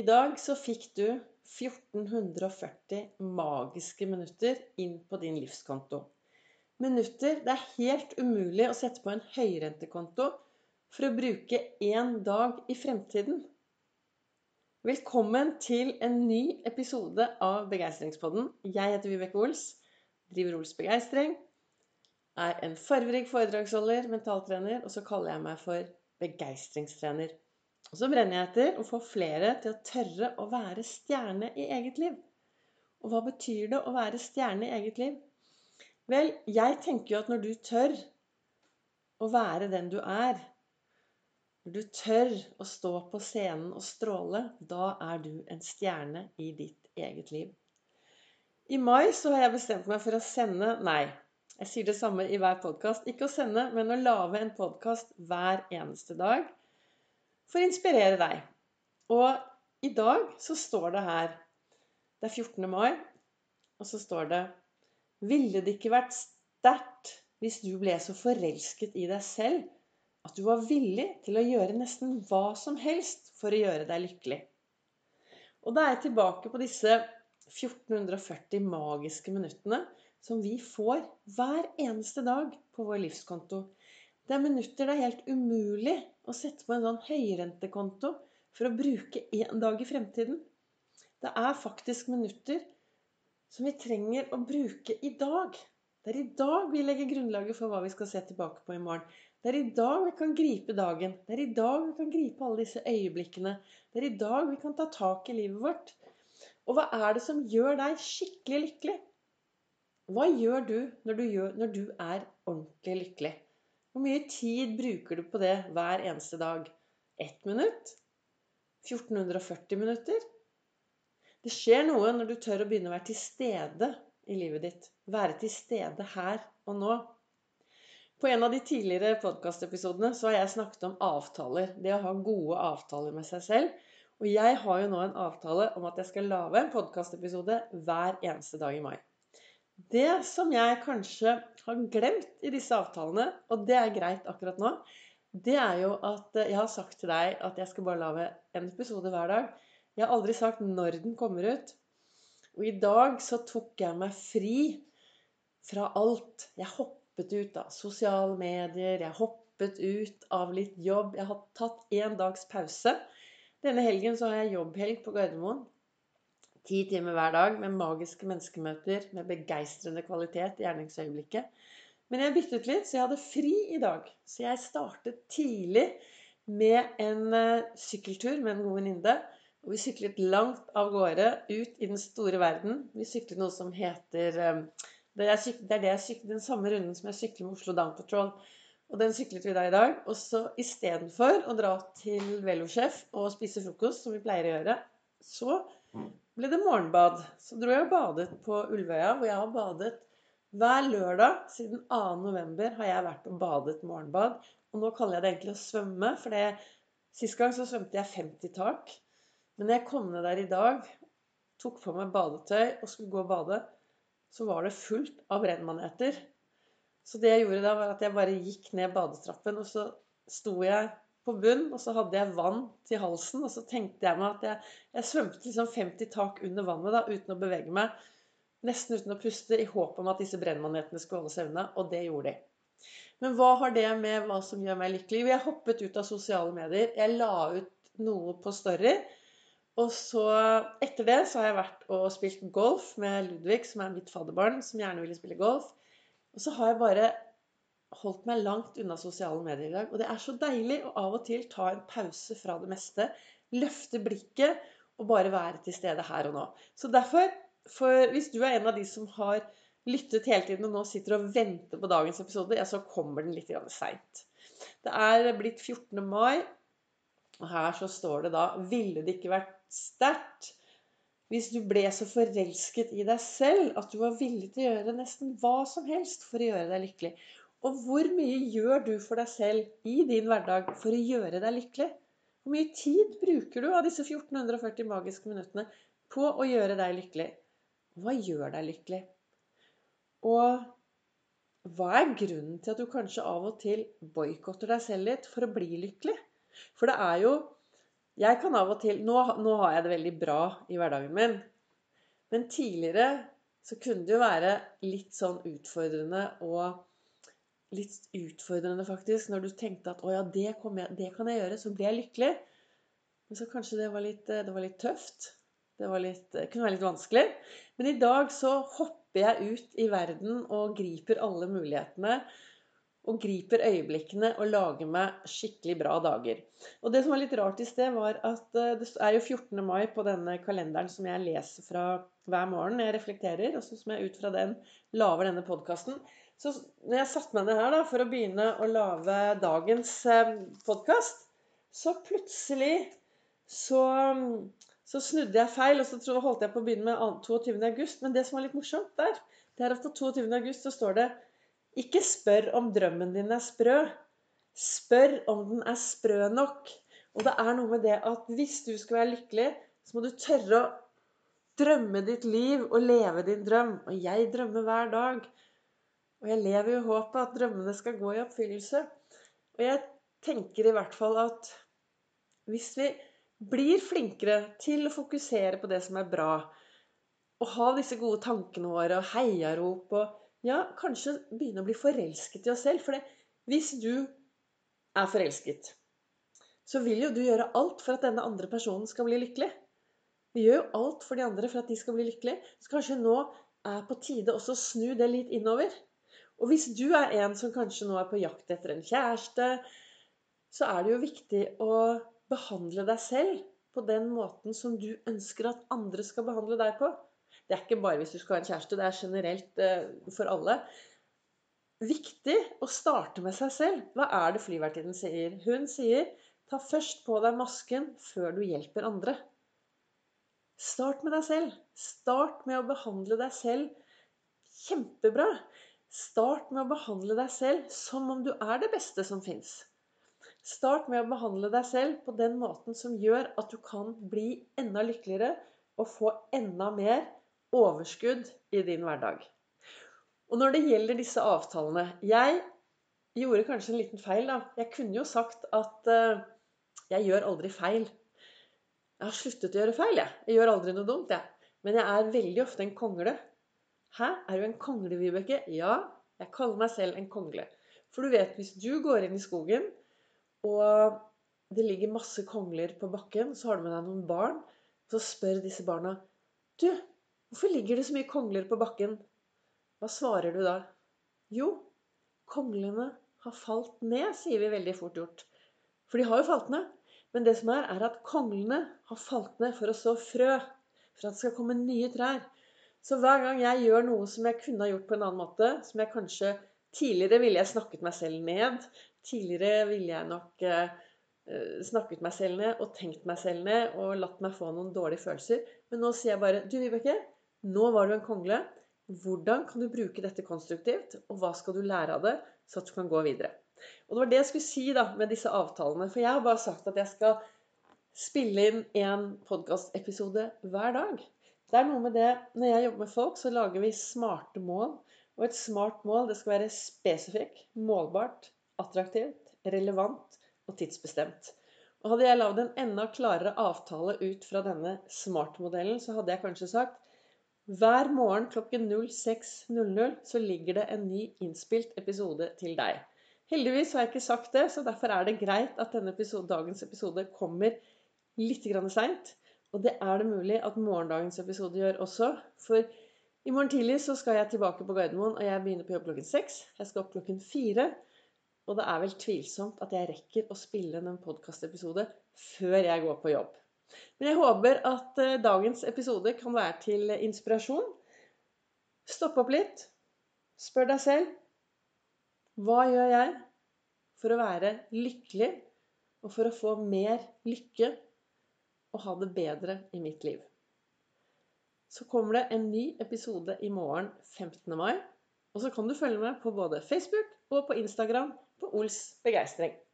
I dag så fikk du 1440 magiske minutter inn på din livskonto. Minutter det er helt umulig å sette på en høyrentekonto for å bruke én dag i fremtiden. Velkommen til en ny episode av Begeistringspodden. Jeg heter Vibeke Ols, driver Ols Begeistring, er en farverik foredragsholder, mentaltrener, og så kaller jeg meg for begeistringstrener. Og så brenner jeg etter å få flere til å tørre å være stjerne i eget liv. Og hva betyr det å være stjerne i eget liv? Vel, jeg tenker jo at når du tør å være den du er, når du tør å stå på scenen og stråle, da er du en stjerne i ditt eget liv. I mai så har jeg bestemt meg for å sende Nei, jeg sier det samme i hver podkast. Ikke å sende, men å lage en podkast hver eneste dag for å inspirere deg. Og i dag så står det her Det er 14. mai, og så står det Ville det ikke vært sterkt hvis du ble så forelsket i deg selv at du var villig til å gjøre nesten hva som helst for å gjøre deg lykkelig? Og da er jeg tilbake på disse 1440 magiske minuttene som vi får hver eneste dag på vår livskonto. Det er minutter det er helt umulig å sette på en sånn høyrentekonto for å bruke en dag i fremtiden. Det er faktisk minutter som vi trenger å bruke i dag. Det er i dag vi legger grunnlaget for hva vi skal se tilbake på i morgen. Det er i dag vi kan gripe dagen. Det er i dag vi kan gripe alle disse øyeblikkene. Det er i dag vi kan ta tak i livet vårt. Og hva er det som gjør deg skikkelig lykkelig? Hva gjør du når du, gjør, når du er ordentlig lykkelig? Hvor mye tid bruker du på det hver eneste dag? Ett minutt? 1440 minutter? Det skjer noe når du tør å begynne å være til stede i livet ditt. Være til stede her og nå. På en av de tidligere podkastepisodene har jeg snakket om avtaler. Det å ha gode avtaler med seg selv. Og jeg har jo nå en avtale om at jeg skal lage en podkastepisode hver eneste dag i mai. Det som jeg kanskje har glemt i disse avtalene, og det er greit akkurat nå, det er jo at jeg har sagt til deg at jeg skal bare lage en episode hver dag. Jeg har aldri sagt når den kommer ut. Og i dag så tok jeg meg fri fra alt. Jeg hoppet ut av sosiale medier, jeg hoppet ut av litt jobb. Jeg har tatt én dags pause. Denne helgen så har jeg jobbhelg på Gardermoen. Ti timer hver dag med magiske menneskemøter med begeistrende kvalitet i gjerningsøyeblikket. Men jeg byttet litt, så jeg hadde fri i dag. Så jeg startet tidlig med en uh, sykkeltur med en god venninne. Og vi syklet langt av gårde ut i den store verden. Vi syklet noe som heter um, det, er det syklet, den samme runden som jeg sykler med Oslo Down Patrol. Og den syklet vi da i dag. Og så istedenfor å dra til Velosjef og spise frokost, som vi pleier å gjøre, så ble det morgenbad. Så dro jeg og badet på Ulvøya, hvor jeg har badet hver lørdag siden 2. november har jeg vært og badet morgenbad. Og nå kaller jeg det egentlig å svømme, for sist gang så svømte jeg 50 tak. Men da jeg kom ned der i dag, tok på meg badetøy og skulle gå og bade, så var det fullt av brennmaneter. Så det jeg gjorde da, var at jeg bare gikk ned badetrappen, og så sto jeg på bunn, og så hadde jeg vann til halsen. Og så tenkte jeg meg at jeg, jeg svømte liksom 50 tak under vannet da, uten å bevege meg. Nesten uten å puste, i håp om at disse brennmanetene skulle holde seg unna. Og det gjorde de. Men hva har det med hva som gjør meg lykkelig? Jeg hoppet ut av sosiale medier. Jeg la ut noe på Story. Og så, etter det, så har jeg vært og spilt golf med Ludvig, som er mitt fadderbarn, som gjerne ville spille golf. Og så har jeg bare holdt meg langt unna sosiale medier i dag. Og det er så deilig å av og til ta en pause fra det meste. Løfte blikket og bare være til stede her og nå. Så derfor, for hvis du er en av de som har lyttet hele tiden og nå sitter og venter på dagens episode, ja, så kommer den litt seint. Det er blitt 14. mai, og her så står det da Ville det ikke vært sterkt hvis du ble så forelsket i deg selv at du var villig til å gjøre nesten hva som helst for å gjøre deg lykkelig? Og hvor mye gjør du for deg selv i din hverdag for å gjøre deg lykkelig? Hvor mye tid bruker du av disse 1440 magiske minuttene på å gjøre deg lykkelig? Hva gjør deg lykkelig? Og hva er grunnen til at du kanskje av og til boikotter deg selv litt for å bli lykkelig? For det er jo Jeg kan av og til nå, nå har jeg det veldig bra i hverdagen min. Men tidligere så kunne det jo være litt sånn utfordrende og Litt utfordrende, faktisk, når du tenkte at 'Å ja, det, jeg, det kan jeg gjøre, så blir jeg lykkelig'. Men så kanskje det var litt, det var litt tøft. Det litt, kunne være litt vanskelig. Men i dag så hopper jeg ut i verden og griper alle mulighetene og griper øyeblikkene og lager meg skikkelig bra dager. Og det som var litt rart i sted, var at eh, det er jo 14. mai på denne kalenderen som jeg leser fra hver morgen jeg reflekterer, og som jeg ut fra den lager denne podkasten. Så når jeg satte meg ned her da, for å begynne å lage dagens eh, podkast, så plutselig så, så, snudde jeg feil, og så holdt jeg på å begynne med 22. august. Men det som var litt morsomt der, det er at på 22. august så står det ikke spør om drømmen din er sprø. Spør om den er sprø nok. Og det er noe med det at hvis du skal være lykkelig, så må du tørre å drømme ditt liv og leve din drøm. Og jeg drømmer hver dag. Og jeg lever i håpet at drømmene skal gå i oppfyllelse. Og jeg tenker i hvert fall at hvis vi blir flinkere til å fokusere på det som er bra, og ha disse gode tankene våre og heiarop og ja, kanskje begynne å bli forelsket i oss selv. For hvis du er forelsket, så vil jo du gjøre alt for at denne andre personen skal bli lykkelig. Vi gjør jo alt for de andre for at de skal bli lykkelige. Så kanskje nå er på tide også å snu det litt innover. Og hvis du er en som kanskje nå er på jakt etter en kjæreste, så er det jo viktig å behandle deg selv på den måten som du ønsker at andre skal behandle deg på. Det er ikke bare hvis du skal ha en kjæreste, det er generelt eh, for alle. Viktig å starte med seg selv. Hva er det flyvertinnen sier? Hun sier ta først på deg masken før du hjelper andre. Start med deg selv. Start med å behandle deg selv kjempebra. Start med å behandle deg selv som om du er det beste som fins. Start med å behandle deg selv på den måten som gjør at du kan bli enda lykkeligere og få enda mer overskudd i din hverdag. Og når det gjelder disse avtalene Jeg gjorde kanskje en liten feil, da. Jeg kunne jo sagt at uh, jeg gjør aldri feil. Jeg har sluttet å gjøre feil, jeg. Jeg gjør aldri noe dumt, jeg. Men jeg er veldig ofte en kongle. Hæ? Er du en kongle, Vibeke? Ja, jeg kaller meg selv en kongle. For du vet, hvis du går inn i skogen, og det ligger masse kongler på bakken, så har du med deg noen barn, så spør disse barna Du, Hvorfor ligger det så mye kongler på bakken? Hva svarer du da? Jo, konglene har falt ned, sier vi veldig fort gjort. For de har jo falt ned. Men det som er, er at konglene har falt ned for å så frø. For at det skal komme nye trær. Så hver gang jeg gjør noe som jeg kunne ha gjort på en annen måte, som jeg kanskje Tidligere ville jeg snakket meg selv ned. Tidligere ville jeg nok eh, snakket meg selv ned og tenkt meg selv ned og latt meg få noen dårlige følelser. Men nå sier jeg bare Du, Vibeke, nå var du en kongle. Hvordan kan du bruke dette konstruktivt, og hva skal du lære av det, så at du kan gå videre? Og Det var det jeg skulle si da, med disse avtalene. For jeg har bare sagt at jeg skal spille inn en podkastepisode hver dag. Det er noe med det Når jeg jobber med folk, så lager vi smarte mål. Og et smart mål det skal være spesifikk, målbart, attraktivt, relevant og tidsbestemt. Og Hadde jeg lagd en enda klarere avtale ut fra denne smart-modellen, så hadde jeg kanskje sagt hver morgen klokken 06.00 så ligger det en ny innspilt episode til deg. Heldigvis har jeg ikke sagt det, så derfor er det greit at denne episode, dagens episode kommer litt seint. Og det er det mulig at morgendagens episode gjør også. For i morgen tidlig så skal jeg tilbake på Gardermoen, og jeg begynner på jobb klokken seks. Jeg skal opp klokken fire. Og det er vel tvilsomt at jeg rekker å spille en podkastepisode før jeg går på jobb. Men jeg håper at eh, dagens episode kan være til inspirasjon. Stopp opp litt. Spør deg selv hva gjør jeg for å være lykkelig og for å få mer lykke og ha det bedre i mitt liv? Så kommer det en ny episode i morgen 15. mai. Og så kan du følge med på både Facebook og på Instagram på Ols begeistring.